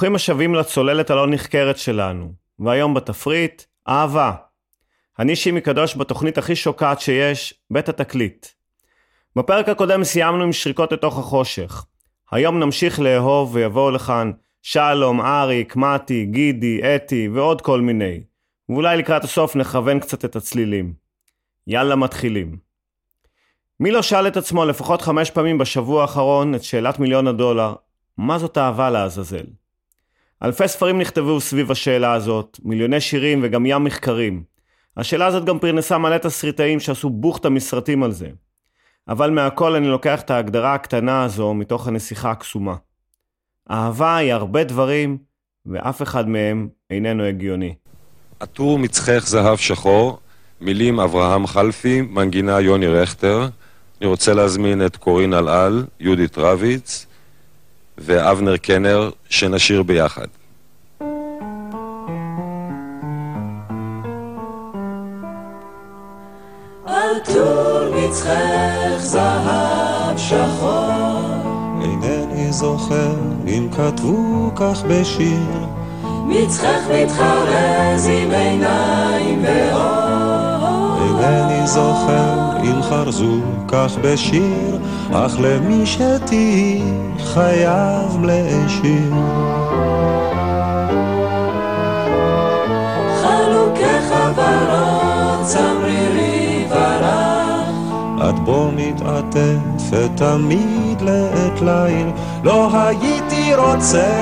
ברוכים השבים לצוללת הלא נחקרת שלנו, והיום בתפריט, אהבה. אני שימי קדוש בתוכנית הכי שוקעת שיש, בית התקליט. בפרק הקודם סיימנו עם שריקות לתוך החושך. היום נמשיך לאהוב ויבואו לכאן שלום, אריק, מתי, גידי, אתי ועוד כל מיני. ואולי לקראת הסוף נכוון קצת את הצלילים. יאללה מתחילים. מי לא שאל את עצמו לפחות חמש פעמים בשבוע האחרון את שאלת מיליון הדולר, מה זאת אהבה לעזאזל? אלפי ספרים נכתבו סביב השאלה הזאת, מיליוני שירים וגם ים מחקרים. השאלה הזאת גם פרנסה מלא תסריטאים שעשו בוכטה מסרטים על זה. אבל מהכל אני לוקח את ההגדרה הקטנה הזו מתוך הנסיכה הקסומה. אהבה היא הרבה דברים, ואף אחד מהם איננו הגיוני. עטור מצחך זהב שחור, מילים אברהם חלפי, מנגינה יוני רכטר. אני רוצה להזמין את קורין אלעל, יהודית רביץ ואבנר קנר, שנשיר ביחד. עטור מצחך זהב שחור. אינני זוכר אם כתבו כך בשיר. מצחך מתחרז עם עיניים ואור. אינני זוכר אם חרזו כך בשיר אך למי שתהי חייב להשאיר חלוקי חברות צמרירי ורח. את בו מתעטפת תמיד לעת ליל. לא הייתי רוצה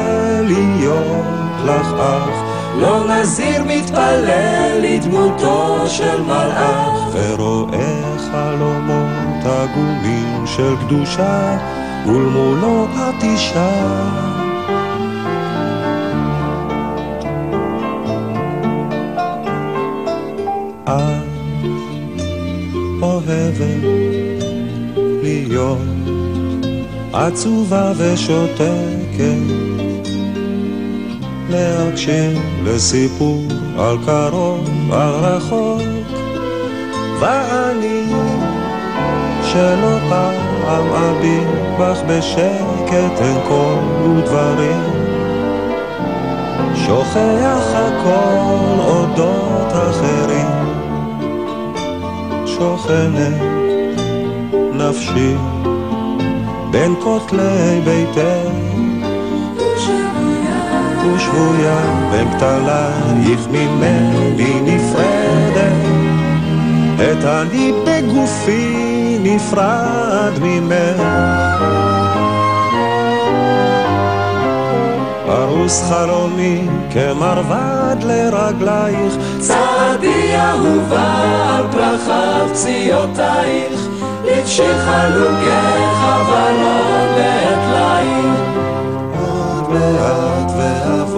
להיות לך אח. לא נזיר מתפלל לדמותו של מלאך. ורואה חלומות עגומים של קדושה ולמולו את אישה. את אוהבת להיות עצובה ושותקת. להקשיב לסיפור על קרוב, על רחוק שלא פעם אביט בך בשקט אין קול ודברים שוכח הכל אודות אחרים. שוכנת נפשי בין כותלי ביתך ושבויה בין כתלייך ממני נפרדת. את אני בגופי נפרד ממך. פרוס חלומי כמרבד לרגלייך. צעדי אהובה על פרחיו פציעותייך לבשי חלוקי חברות בעת ליל עוד מעט ואבוא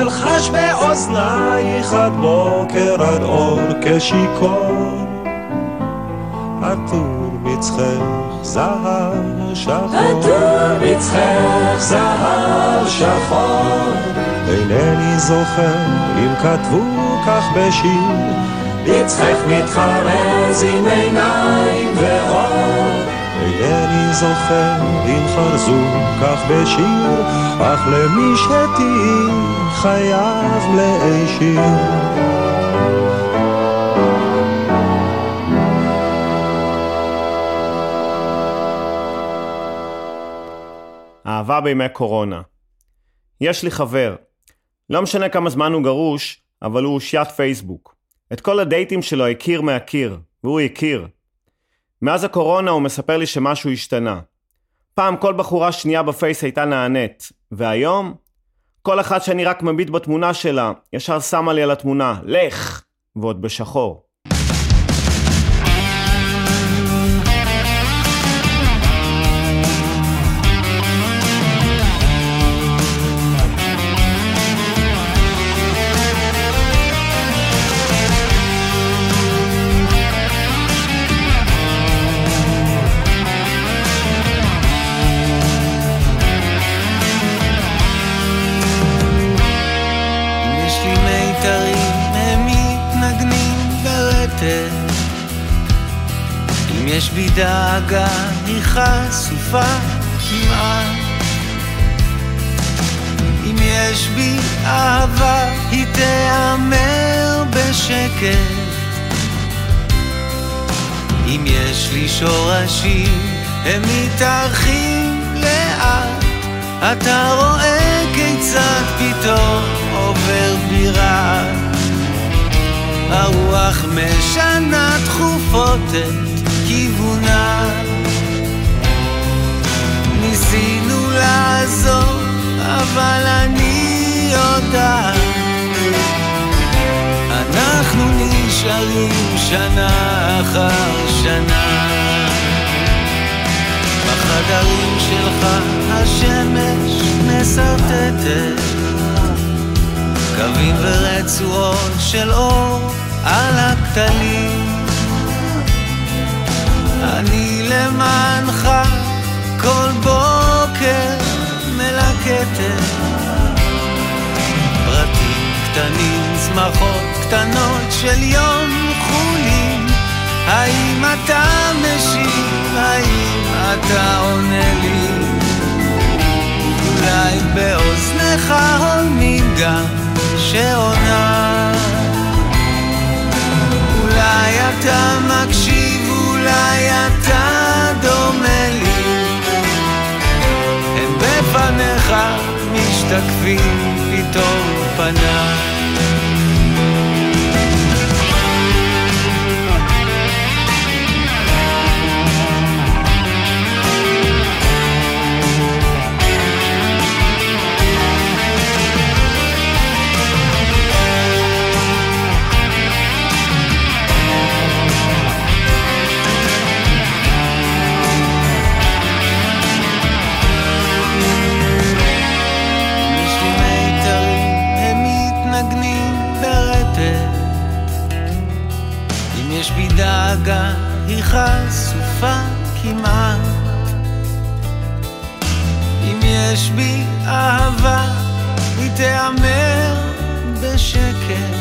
אלחש באוזנייך עד בוקר עד אור כשיכור עטור מצחך זהב שחור. עטור מצחך זהב שחור. אינני זוכר אם כתבו כך בשיר. מצחך מתחרז עם עיניים ואור אינני זוכר אם חרזו כך בשיר אך למי שתהי חייב להישיר אהבה בימי קורונה. יש לי חבר. לא משנה כמה זמן הוא גרוש, אבל הוא אושיית פייסבוק. את כל הדייטים שלו הכיר מהקיר, והוא הכיר. מאז הקורונה הוא מספר לי שמשהו השתנה. פעם כל בחורה שנייה בפייס הייתה נענית, והיום? כל אחת שאני רק מביט בתמונה שלה, ישר שמה לי על התמונה, לך! ועוד בשחור. יש בי דאגה, היא חשופה כמעט. אם יש בי אהבה, היא תיאמר בשקט. אם יש לי שורשים, הם מתארחים לאט. אתה רואה כיצד פתאום עובר בירה. הרוח משנה תכופות את כיוונה ניסינו לעזור, אבל אני יודעת אנחנו נשארים שנה אחר שנה. בחדרים שלך השמש מסרטטת. קווים ורצועות של אור על הכתלים אני למענך כל בוקר מלקטת פרטים קטנים, צמחות קטנות של יום חולין האם אתה משיב? האם אתה עונה לי? אולי באוזנך הולמים גם שעונה אולי אתה מקשיב אולי אתה דומה לי. הם בפניך משתקפים פתאום פניי דאגה היא חשופה כמעט. אם יש בי אהבה היא תיאמר בשקט.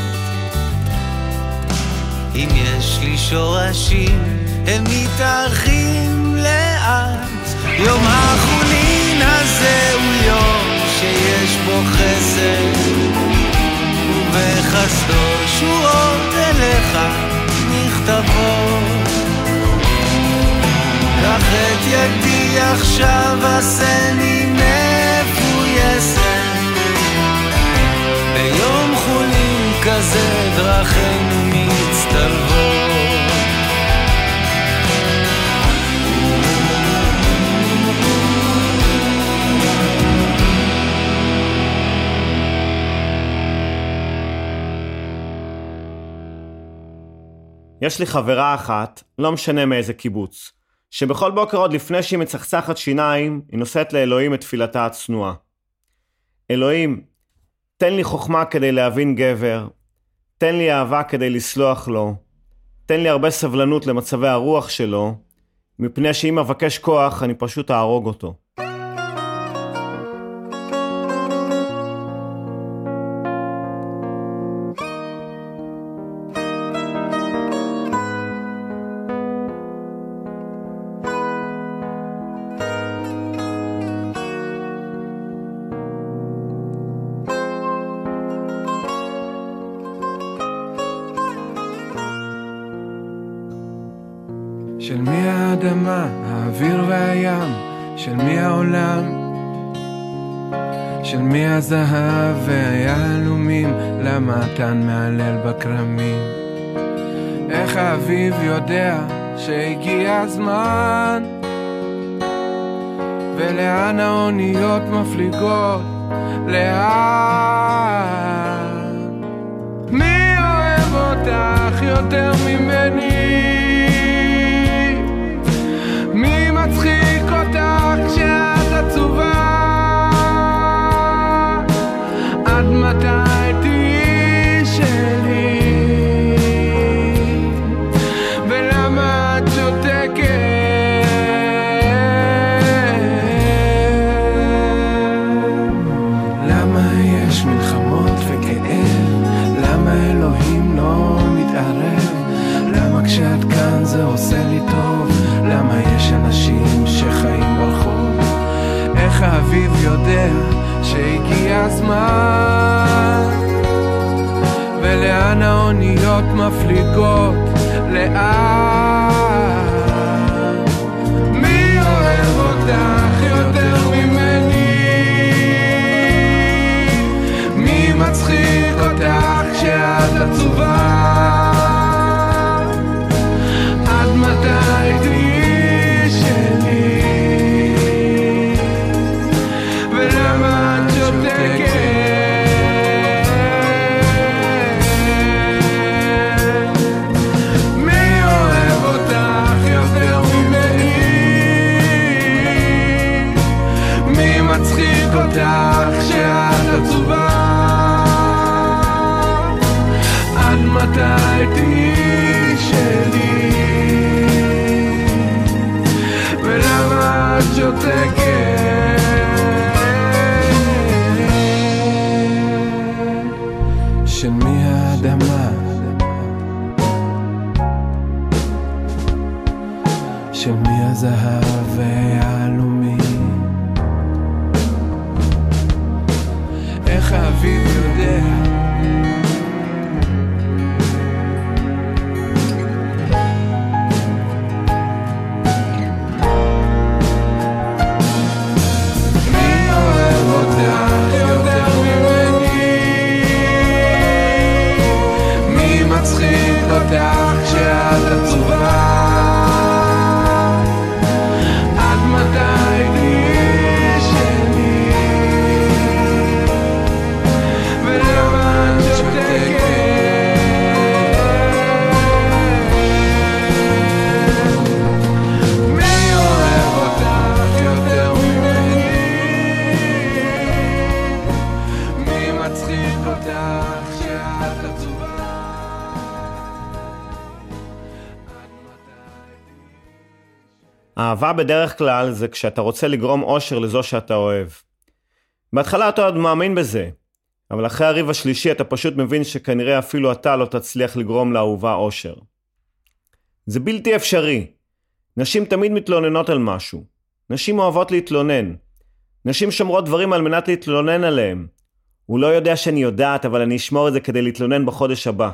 אם יש לי שורשים הם מתארחים לאט. יום החולין הזה הוא יום שיש בו חסד ובחסדו שורות אליך מכתבות קח את ידי עכשיו עשני מפויסת. ביום חולין כזה דרכינו יש לי חברה אחת, לא משנה מאיזה קיבוץ, שבכל בוקר עוד לפני שהיא מצחצחת שיניים, היא נושאת לאלוהים את תפילתה הצנועה. אלוהים, תן לי חוכמה כדי להבין גבר, תן לי אהבה כדי לסלוח לו, תן לי הרבה סבלנות למצבי הרוח שלו, מפני שאם אבקש כוח אני פשוט אהרוג אותו. האדמה, האוויר והים, של מי העולם? של מי הזהב והיהלומים, למה התן מהלל בכרמים? איך האביב יודע שהגיע הזמן? ולאן האוניות מפליגות? לאן? מי אוהב אותך יותר ממני? מפליגות? לאן? אהבה בדרך כלל זה כשאתה רוצה לגרום אושר לזו שאתה אוהב. בהתחלה אתה עוד מאמין בזה, אבל אחרי הריב השלישי אתה פשוט מבין שכנראה אפילו אתה לא תצליח לגרום לאהובה אושר. זה בלתי אפשרי. נשים תמיד מתלוננות על משהו. נשים אוהבות להתלונן. נשים שומרות דברים על מנת להתלונן עליהם. הוא לא יודע שאני יודעת, אבל אני אשמור את זה כדי להתלונן בחודש הבא.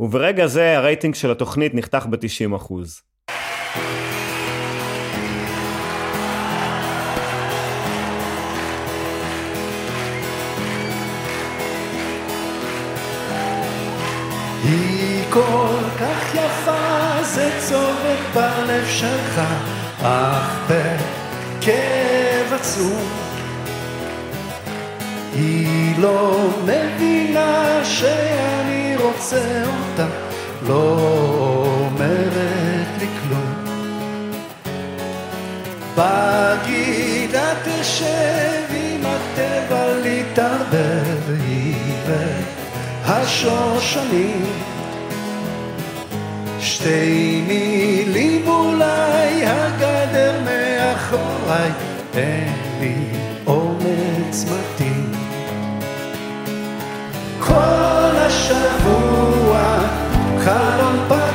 וברגע זה הרייטינג של התוכנית נחתך ב-90%. היא כל כך יפה, זה צובט בלב שלך, אך בכאב עצום. היא לא מבינה שאני רוצה אותה, לא אומרת לי כלום. בגידה תשב עם הטבע להתערבב, היא והשושנים. שתי מילים אולי הגדר מאחוריי, אין לי אומץ מתאים. כל השבוע חלום פתוח,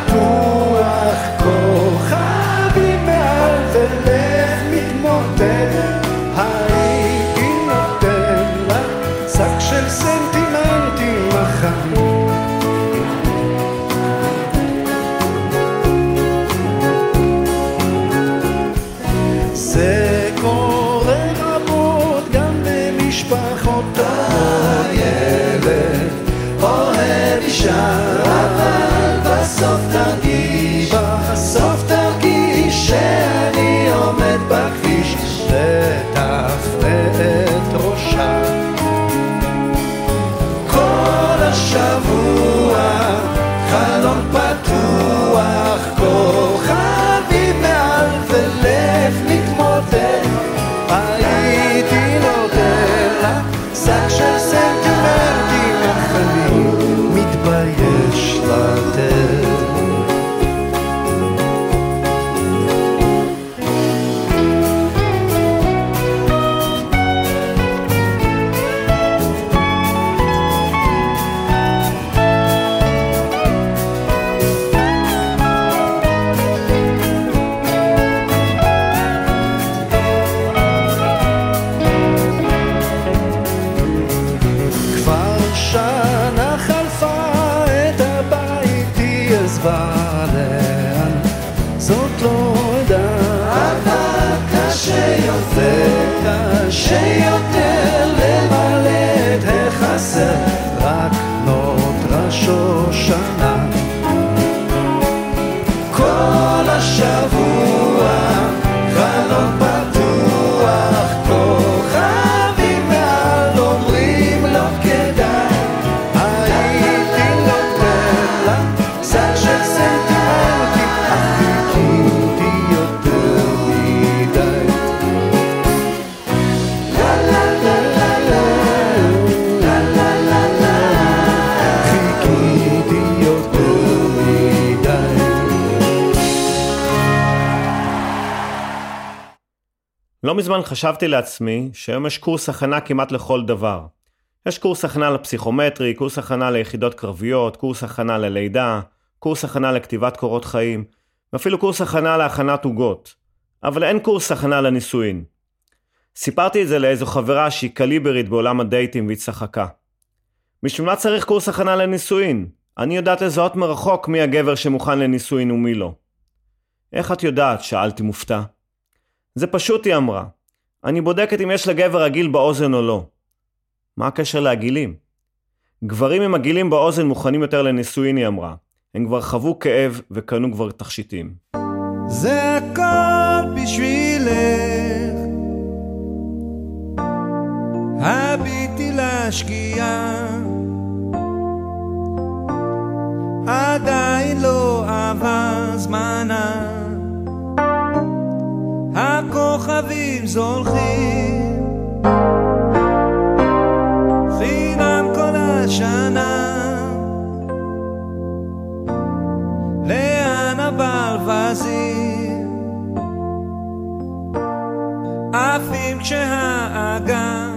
לא מזמן חשבתי לעצמי שהיום יש קורס הכנה כמעט לכל דבר. יש קורס הכנה לפסיכומטרי, קורס הכנה ליחידות קרביות, קורס הכנה ללידה, קורס הכנה לכתיבת קורות חיים, ואפילו קורס הכנה להכנת עוגות. אבל אין קורס הכנה לנישואין. סיפרתי את זה לאיזו חברה שהיא קליברית בעולם הדייטים והיא צחקה. בשביל מה צריך קורס הכנה לנישואין? אני יודעת לזהות מרחוק מי הגבר שמוכן לנישואין ומי לא. איך את יודעת? שאלתי מופתע. זה פשוט, היא אמרה. אני בודקת אם יש לגבר עגיל באוזן או לא. מה הקשר לעגילים? גברים עם עגילים באוזן מוכנים יותר לנישואין, היא אמרה. הם כבר חוו כאב וקנו כבר תכשיטים. זה הכל בשבילך, הביטי לשקיעה, עדיין לא עבר זמנה, הכוכבים זולחים, חינם כל השנה. לאן הברווזים עפים כשהאגם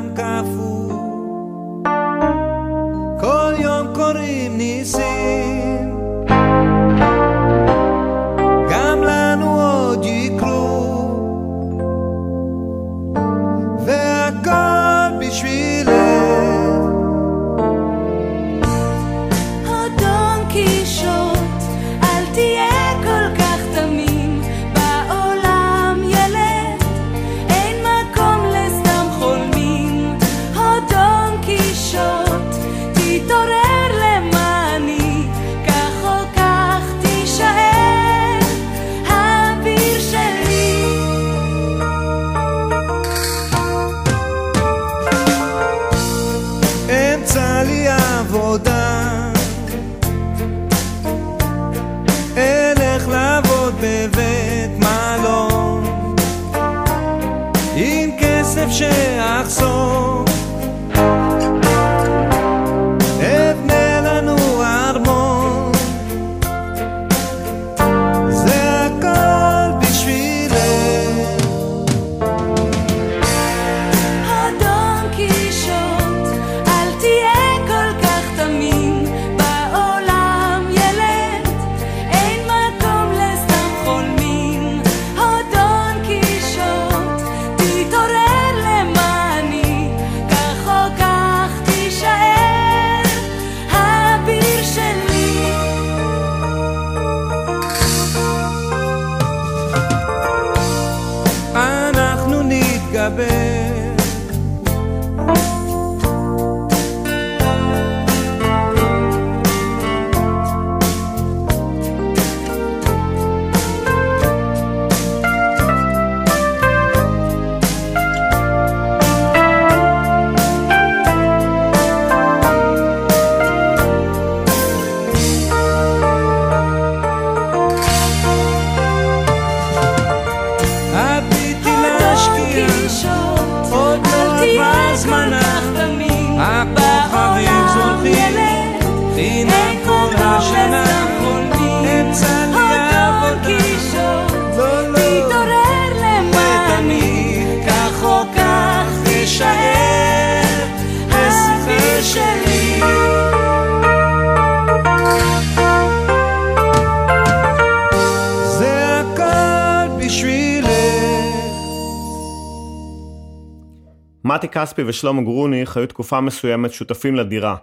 מתי כספי ושלמה גרוניך היו תקופה מסוימת שותפים לדירה.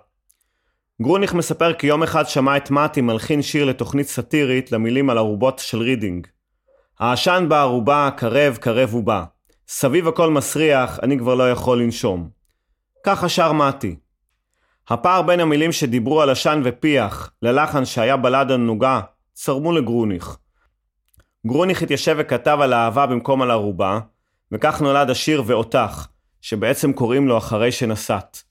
גרוניך מספר כי יום אחד שמע את מתי מלחין שיר לתוכנית סאטירית למילים על ארובות של רידינג. העשן בארובה, קרב, קרב ובא. סביב הכל מסריח, אני כבר לא יכול לנשום. ככה שר מתי. הפער בין המילים שדיברו על עשן ופיח ללחן שהיה בלדה נוגה צרמו לגרוניך. גרוניך התיישב וכתב על האהבה במקום על ארובה, וכך נולד השיר ואותך, שבעצם קוראים לו אחרי שנסעת.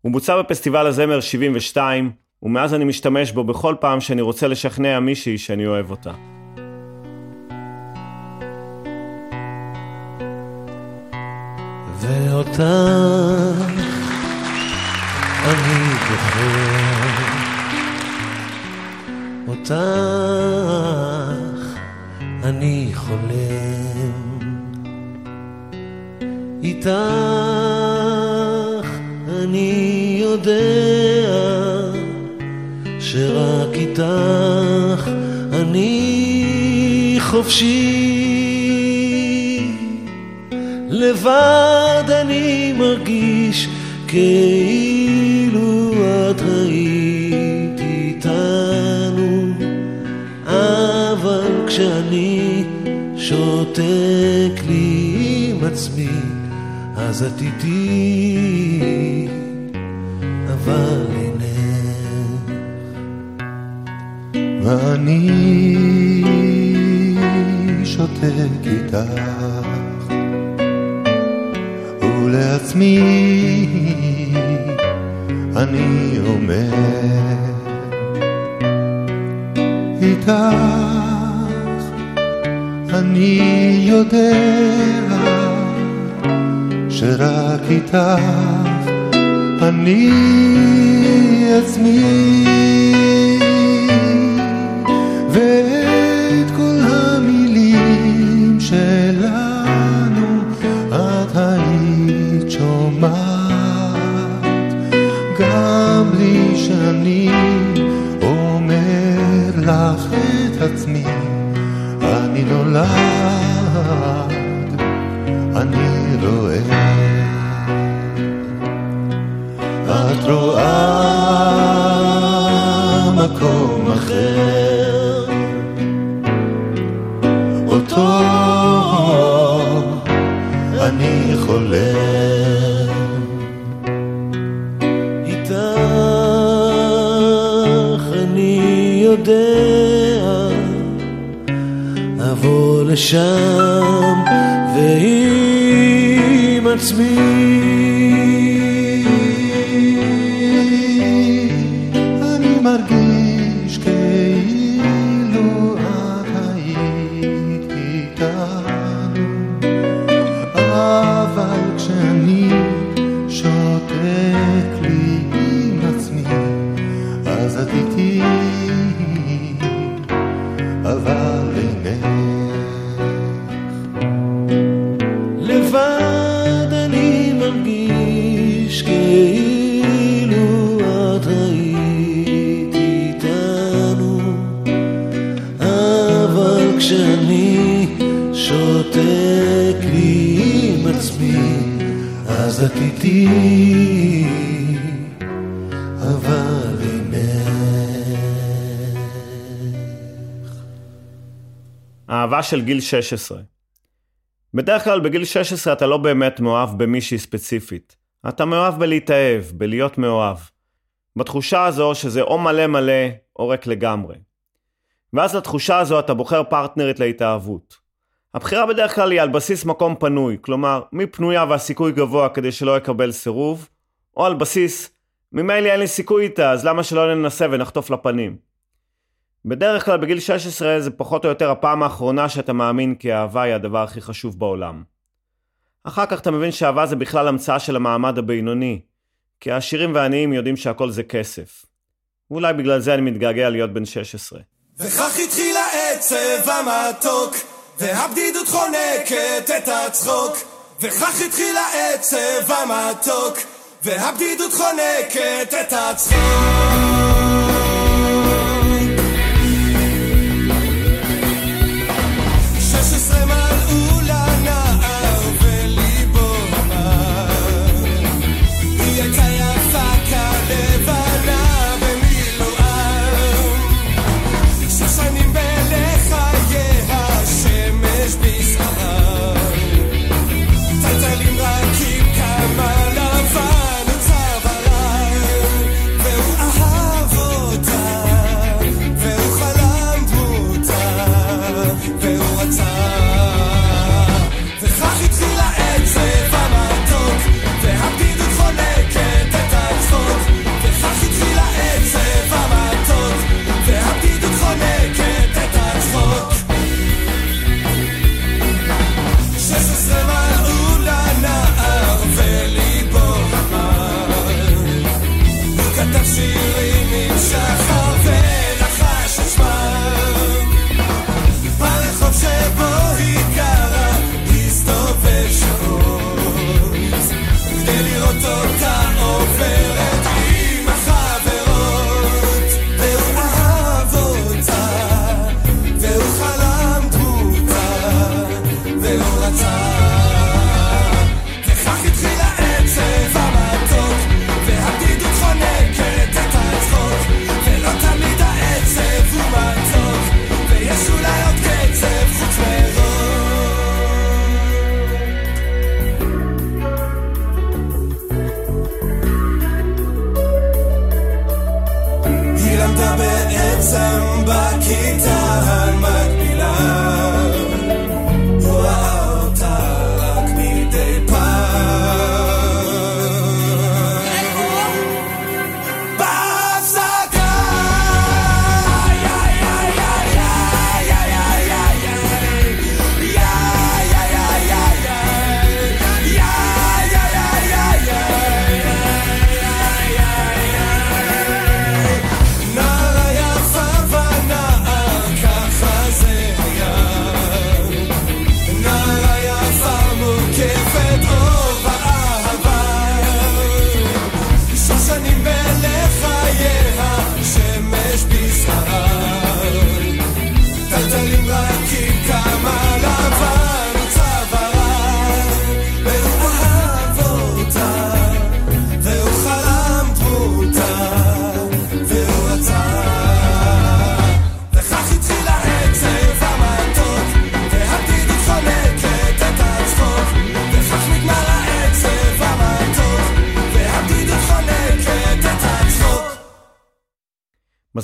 הוא בוצע בפסטיבל הזמר 72, ומאז אני משתמש בו בכל פעם שאני רוצה לשכנע מישהי שאני אוהב אותה. ואותך אני בוחר, אותך אני חולם, איתך אני יודע שרק איתך אני חופשי. לבד אני מרגיש כאילו את היית איתנו, אבל כשאני שותק לי עם עצמי, אז את איתי, אבל אינך. ואני שותק איתך ולעצמי אני אומר איתך אני יודע שרק איתך אני עצמי רואה מקום אחר. אותו אני חולם. איתך אני יודע אבוא לשם ועם עצמי איתי אבל אינך אהבה של גיל 16. בדרך כלל בגיל 16 אתה לא באמת מאוהב במישהי ספציפית. אתה מאוהב בלהתאהב, בלהיות מאוהב. בתחושה הזו שזה או מלא מלא או ריק לגמרי. ואז לתחושה הזו אתה בוחר פרטנרית להתאהבות. הבחירה בדרך כלל היא על בסיס מקום פנוי, כלומר, מי פנויה והסיכוי גבוה כדי שלא יקבל סירוב, או על בסיס, ממילא אין לי סיכוי איתה, אז למה שלא ננסה ונחטוף לפנים? בדרך כלל בגיל 16 זה פחות או יותר הפעם האחרונה שאתה מאמין כי אהבה היא הדבר הכי חשוב בעולם. אחר כך אתה מבין שאהבה זה בכלל המצאה של המעמד הבינוני, כי העשירים והעניים יודעים שהכל זה כסף. ואולי בגלל זה אני מתגעגע להיות בן 16. וכך התחיל העצב המתוק, והבדידות חונקת את הצחוק. וכך התחיל העצב המתוק, והבדידות חונקת את הצחוק.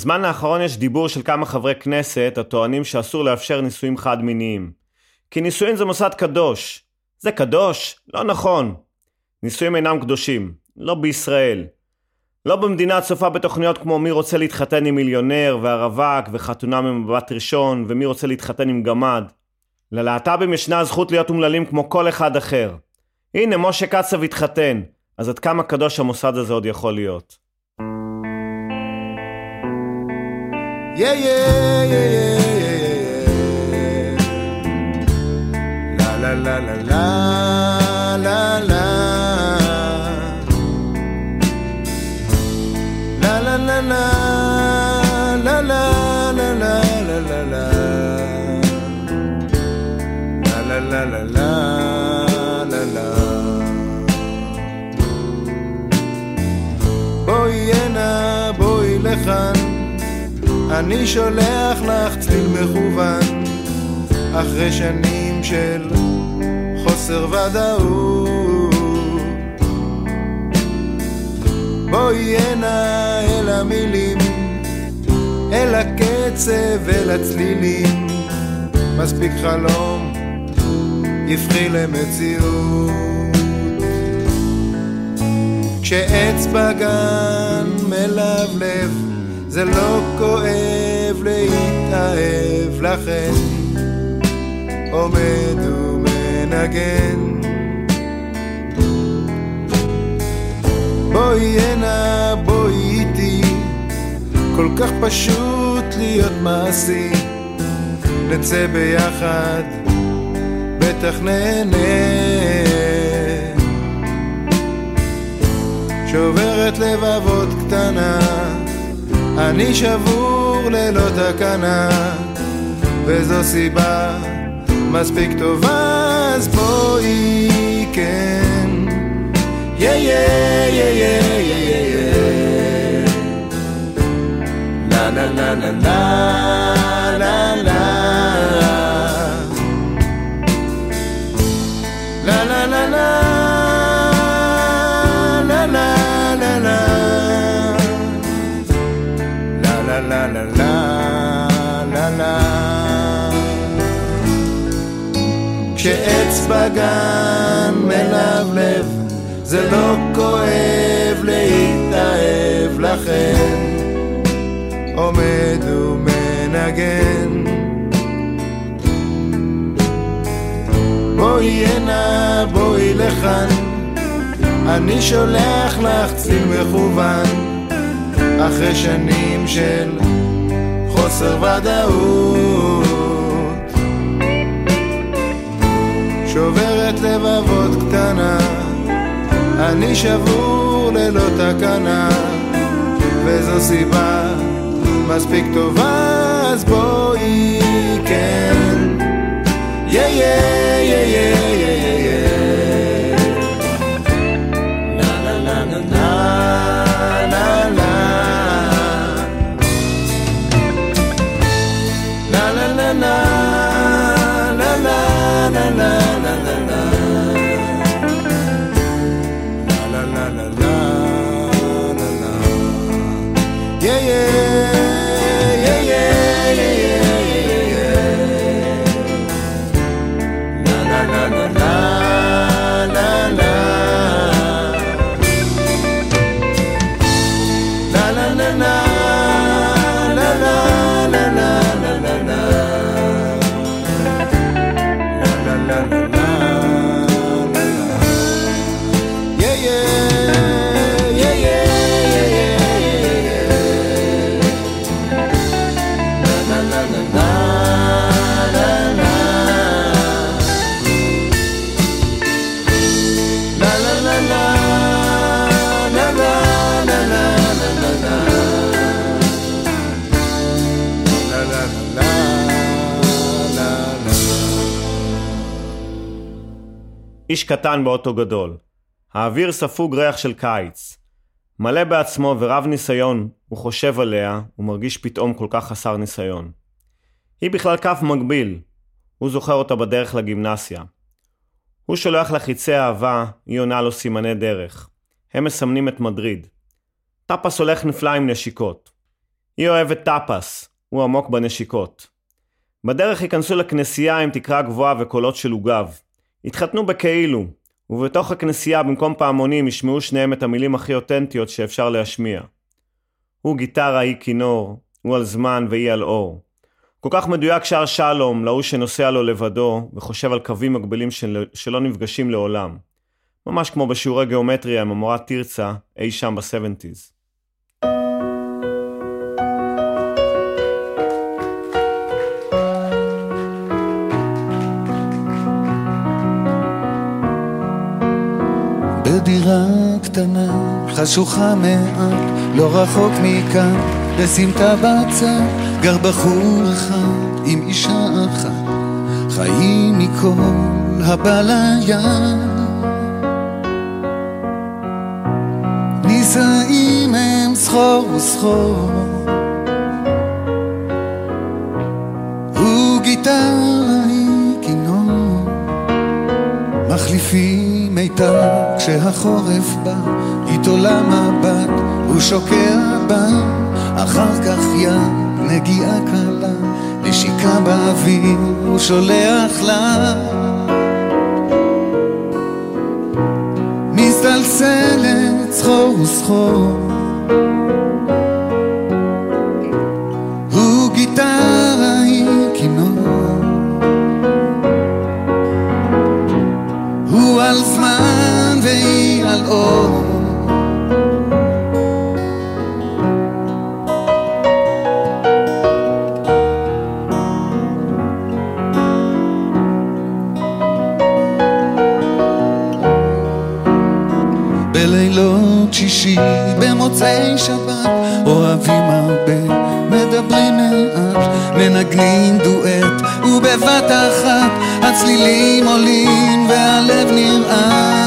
בזמן האחרון יש דיבור של כמה חברי כנסת הטוענים שאסור לאפשר נישואים חד-מיניים. כי נישואים זה מוסד קדוש. זה קדוש? לא נכון. נישואים אינם קדושים. לא בישראל. לא במדינה הצופה בתוכניות כמו מי רוצה להתחתן עם מיליונר והרווק וחתונה ממבט ראשון ומי רוצה להתחתן עם גמד. ללהט"בים ישנה הזכות להיות אומללים כמו כל אחד אחר. הנה, משה קצב התחתן, אז עד כמה קדוש המוסד הזה עוד יכול להיות? Yeah, yeah, yeah, yeah, yeah, yeah. La la la la la la la. La la la la la la la la la la la. La la la la la אני שולח לך צליל מכוון אחרי שנים של חוסר ודאות. בואי הנה אל המילים אל הקצב אל הצלילים. מספיק חלום יפחי למציאות. כשעץ בגן מלבלב זה לא כואב להתאהב לכן עומד ומנגן. בואי הנה בואי איתי כל כך פשוט להיות מעשי. נצא ביחד בטח נהנה. שוברת לבבות קטנה אני שבור ללא תקנה, וזו סיבה מספיק טובה, אז בואי כן. יא יא יא יא יא יא יא לה לה לה לה לה לה כשעץ בגן מלבלב זה לא כואב להתאהב לכן עומד ומנגן. בואי הנה בואי לכאן. אני שולח לך צליל מכוון. אחרי שנים של חוסר ודאות שוברת לבבות קטנה. אני שבור ללא תקנה וזו סיבה מספיק טובה אז בואי כן. יא יא יא יא יא יא איש קטן באוטו גדול. האוויר ספוג ריח של קיץ. מלא בעצמו ורב ניסיון, הוא חושב עליה, ומרגיש פתאום כל כך חסר ניסיון. היא בכלל כף מגביל. הוא זוכר אותה בדרך לגימנסיה. הוא שולח לה חיצי אהבה, היא עונה לו סימני דרך. הם מסמנים את מדריד. טפס הולך נפלא עם נשיקות. היא אוהבת טפס, הוא עמוק בנשיקות. בדרך ייכנסו לכנסייה עם תקרה גבוהה וקולות של עוגב. יתחתנו בכאילו, ובתוך הכנסייה במקום פעמונים ישמעו שניהם את המילים הכי אותנטיות שאפשר להשמיע. הוא גיטרה, היא כינור, הוא על זמן והיא על אור. כל כך מדויק שר שלום להוא שנוסע לו לבדו וחושב על קווים מקבילים של... שלא נפגשים לעולם. ממש כמו בשיעורי גיאומטריה עם המורה תרצה אי שם בסבנטיז. בדירה קטנה, חשוכה מעט, לא רחוק מכאן, בסמטה בצד, גר בחור אחד עם אישה אחת, חיים מכל הבא ליד. נישאים הם סחור וסחור, הוא גיטרה היא כינור, מחליפים מיתר כשהחורף בא, איתו למבט, הוא שוקע בה, אחר כך יד, נגיעה קלה, נשיקה באוויר, הוא שולח לה. מזדלסלת סחור וסחור, במוצאי שבת, אוהבים הרבה, מדברים מעט, מנגנים דואט, ובבת אחת הצלילים עולים והלב נרעד.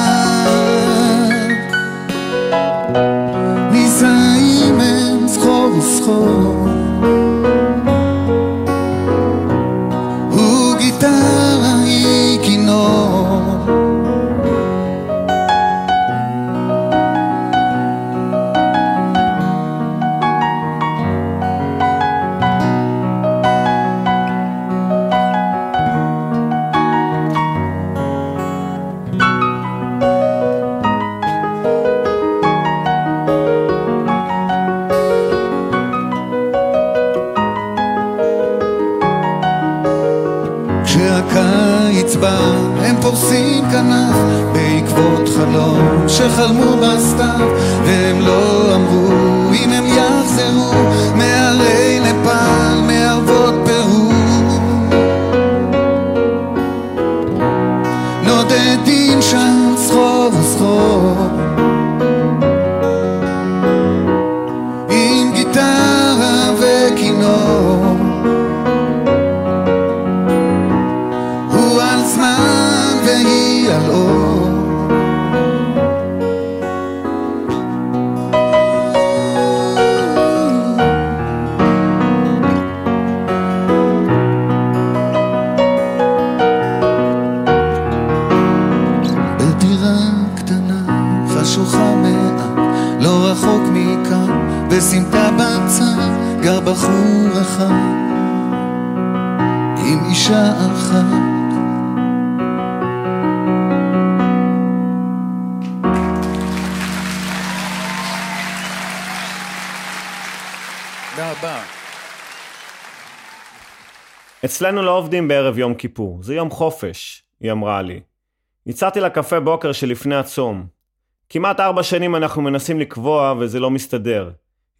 כשהקיץ בא הם פורסים כנף בעקבות חלום שחלמו בסתיו והם לא אמרו אם הם יחזרו אצלנו לא עובדים בערב יום כיפור, זה יום חופש, היא אמרה לי. הצעתי לה קפה בוקר שלפני הצום. כמעט ארבע שנים אנחנו מנסים לקבוע וזה לא מסתדר.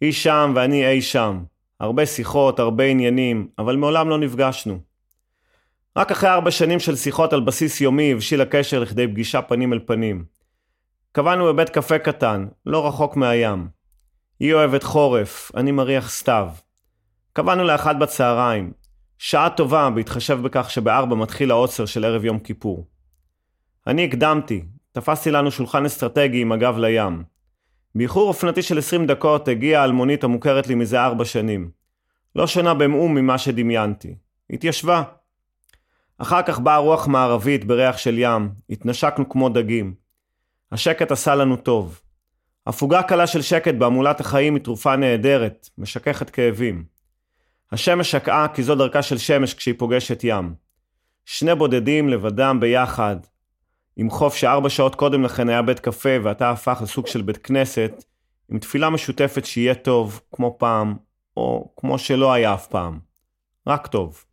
היא שם ואני אי שם. הרבה שיחות, הרבה עניינים, אבל מעולם לא נפגשנו. רק אחרי ארבע שנים של שיחות על בסיס יומי הבשיל הקשר לכדי פגישה פנים אל פנים. קבענו בבית קפה קטן, לא רחוק מהים. היא אוהבת חורף, אני מריח סתיו. קבענו לאחת בצהריים. שעה טובה בהתחשב בכך שבארבע מתחיל העוצר של ערב יום כיפור. אני הקדמתי, תפסתי לנו שולחן אסטרטגי עם הגב לים. באיחור אופנתי של 20 דקות הגיעה האלמונית המוכרת לי מזה ארבע שנים. לא שונה במאום ממה שדמיינתי. התיישבה. אחר כך באה רוח מערבית בריח של ים, התנשקנו כמו דגים. השקט עשה לנו טוב. הפוגה קלה של שקט בהמולת החיים היא תרופה נהדרת, משככת כאבים. השמש שקעה כי זו דרכה של שמש כשהיא פוגשת ים. שני בודדים לבדם ביחד, עם חוף שארבע שעות קודם לכן היה בית קפה ואתה הפך לסוג של בית כנסת, עם תפילה משותפת שיהיה טוב, כמו פעם, או כמו שלא היה אף פעם. רק טוב.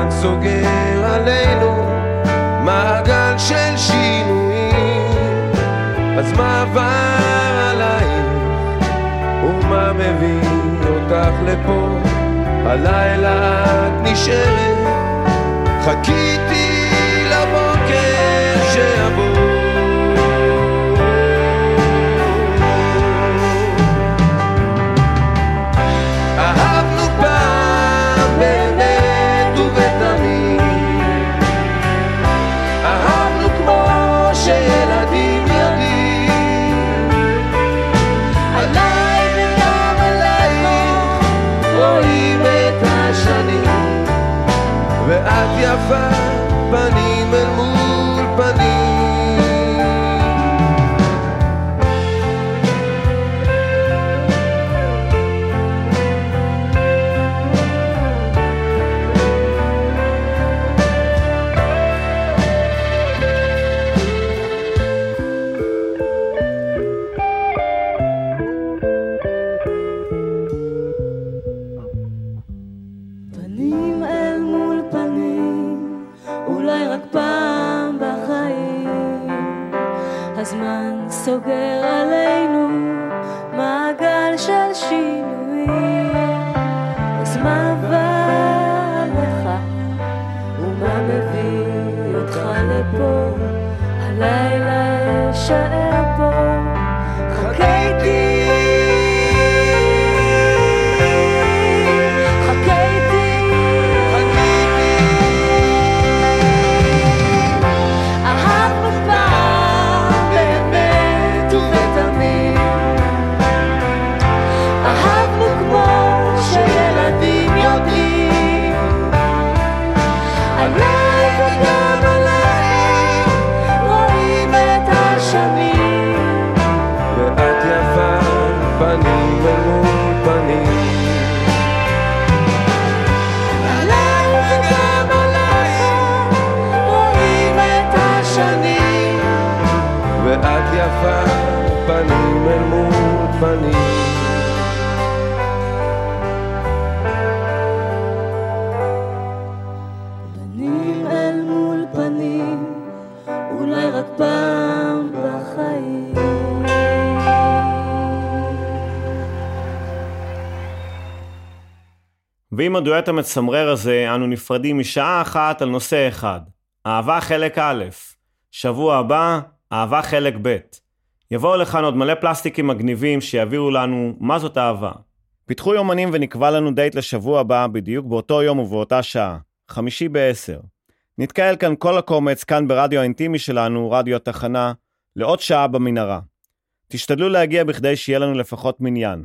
הזמן סוגר עלינו מעגל של שינויים. אז מה עבר עלייך? ומה מביא אותך לפה? הלילה את נשארת. חיכיתי לבוקר שיבוא עלינו מעגל של שינויים. אז מה עבר עליך, ומה מביא אותך לפה? הלילה אשאר ועם הדואט המצמרר הזה אנו נפרדים משעה אחת על נושא אחד, אהבה חלק א', שבוע הבא, אהבה חלק ב'. יבואו לכאן עוד מלא פלסטיקים מגניבים שיביאו לנו מה זאת אהבה. פיתחו יומנים ונקבע לנו דייט לשבוע הבא בדיוק באותו יום ובאותה שעה, חמישי בעשר. נתקהל כאן כל הקומץ כאן ברדיו האינטימי שלנו, רדיו התחנה, לעוד שעה במנהרה. תשתדלו להגיע בכדי שיהיה לנו לפחות מניין.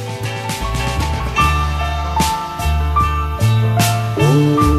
Oh.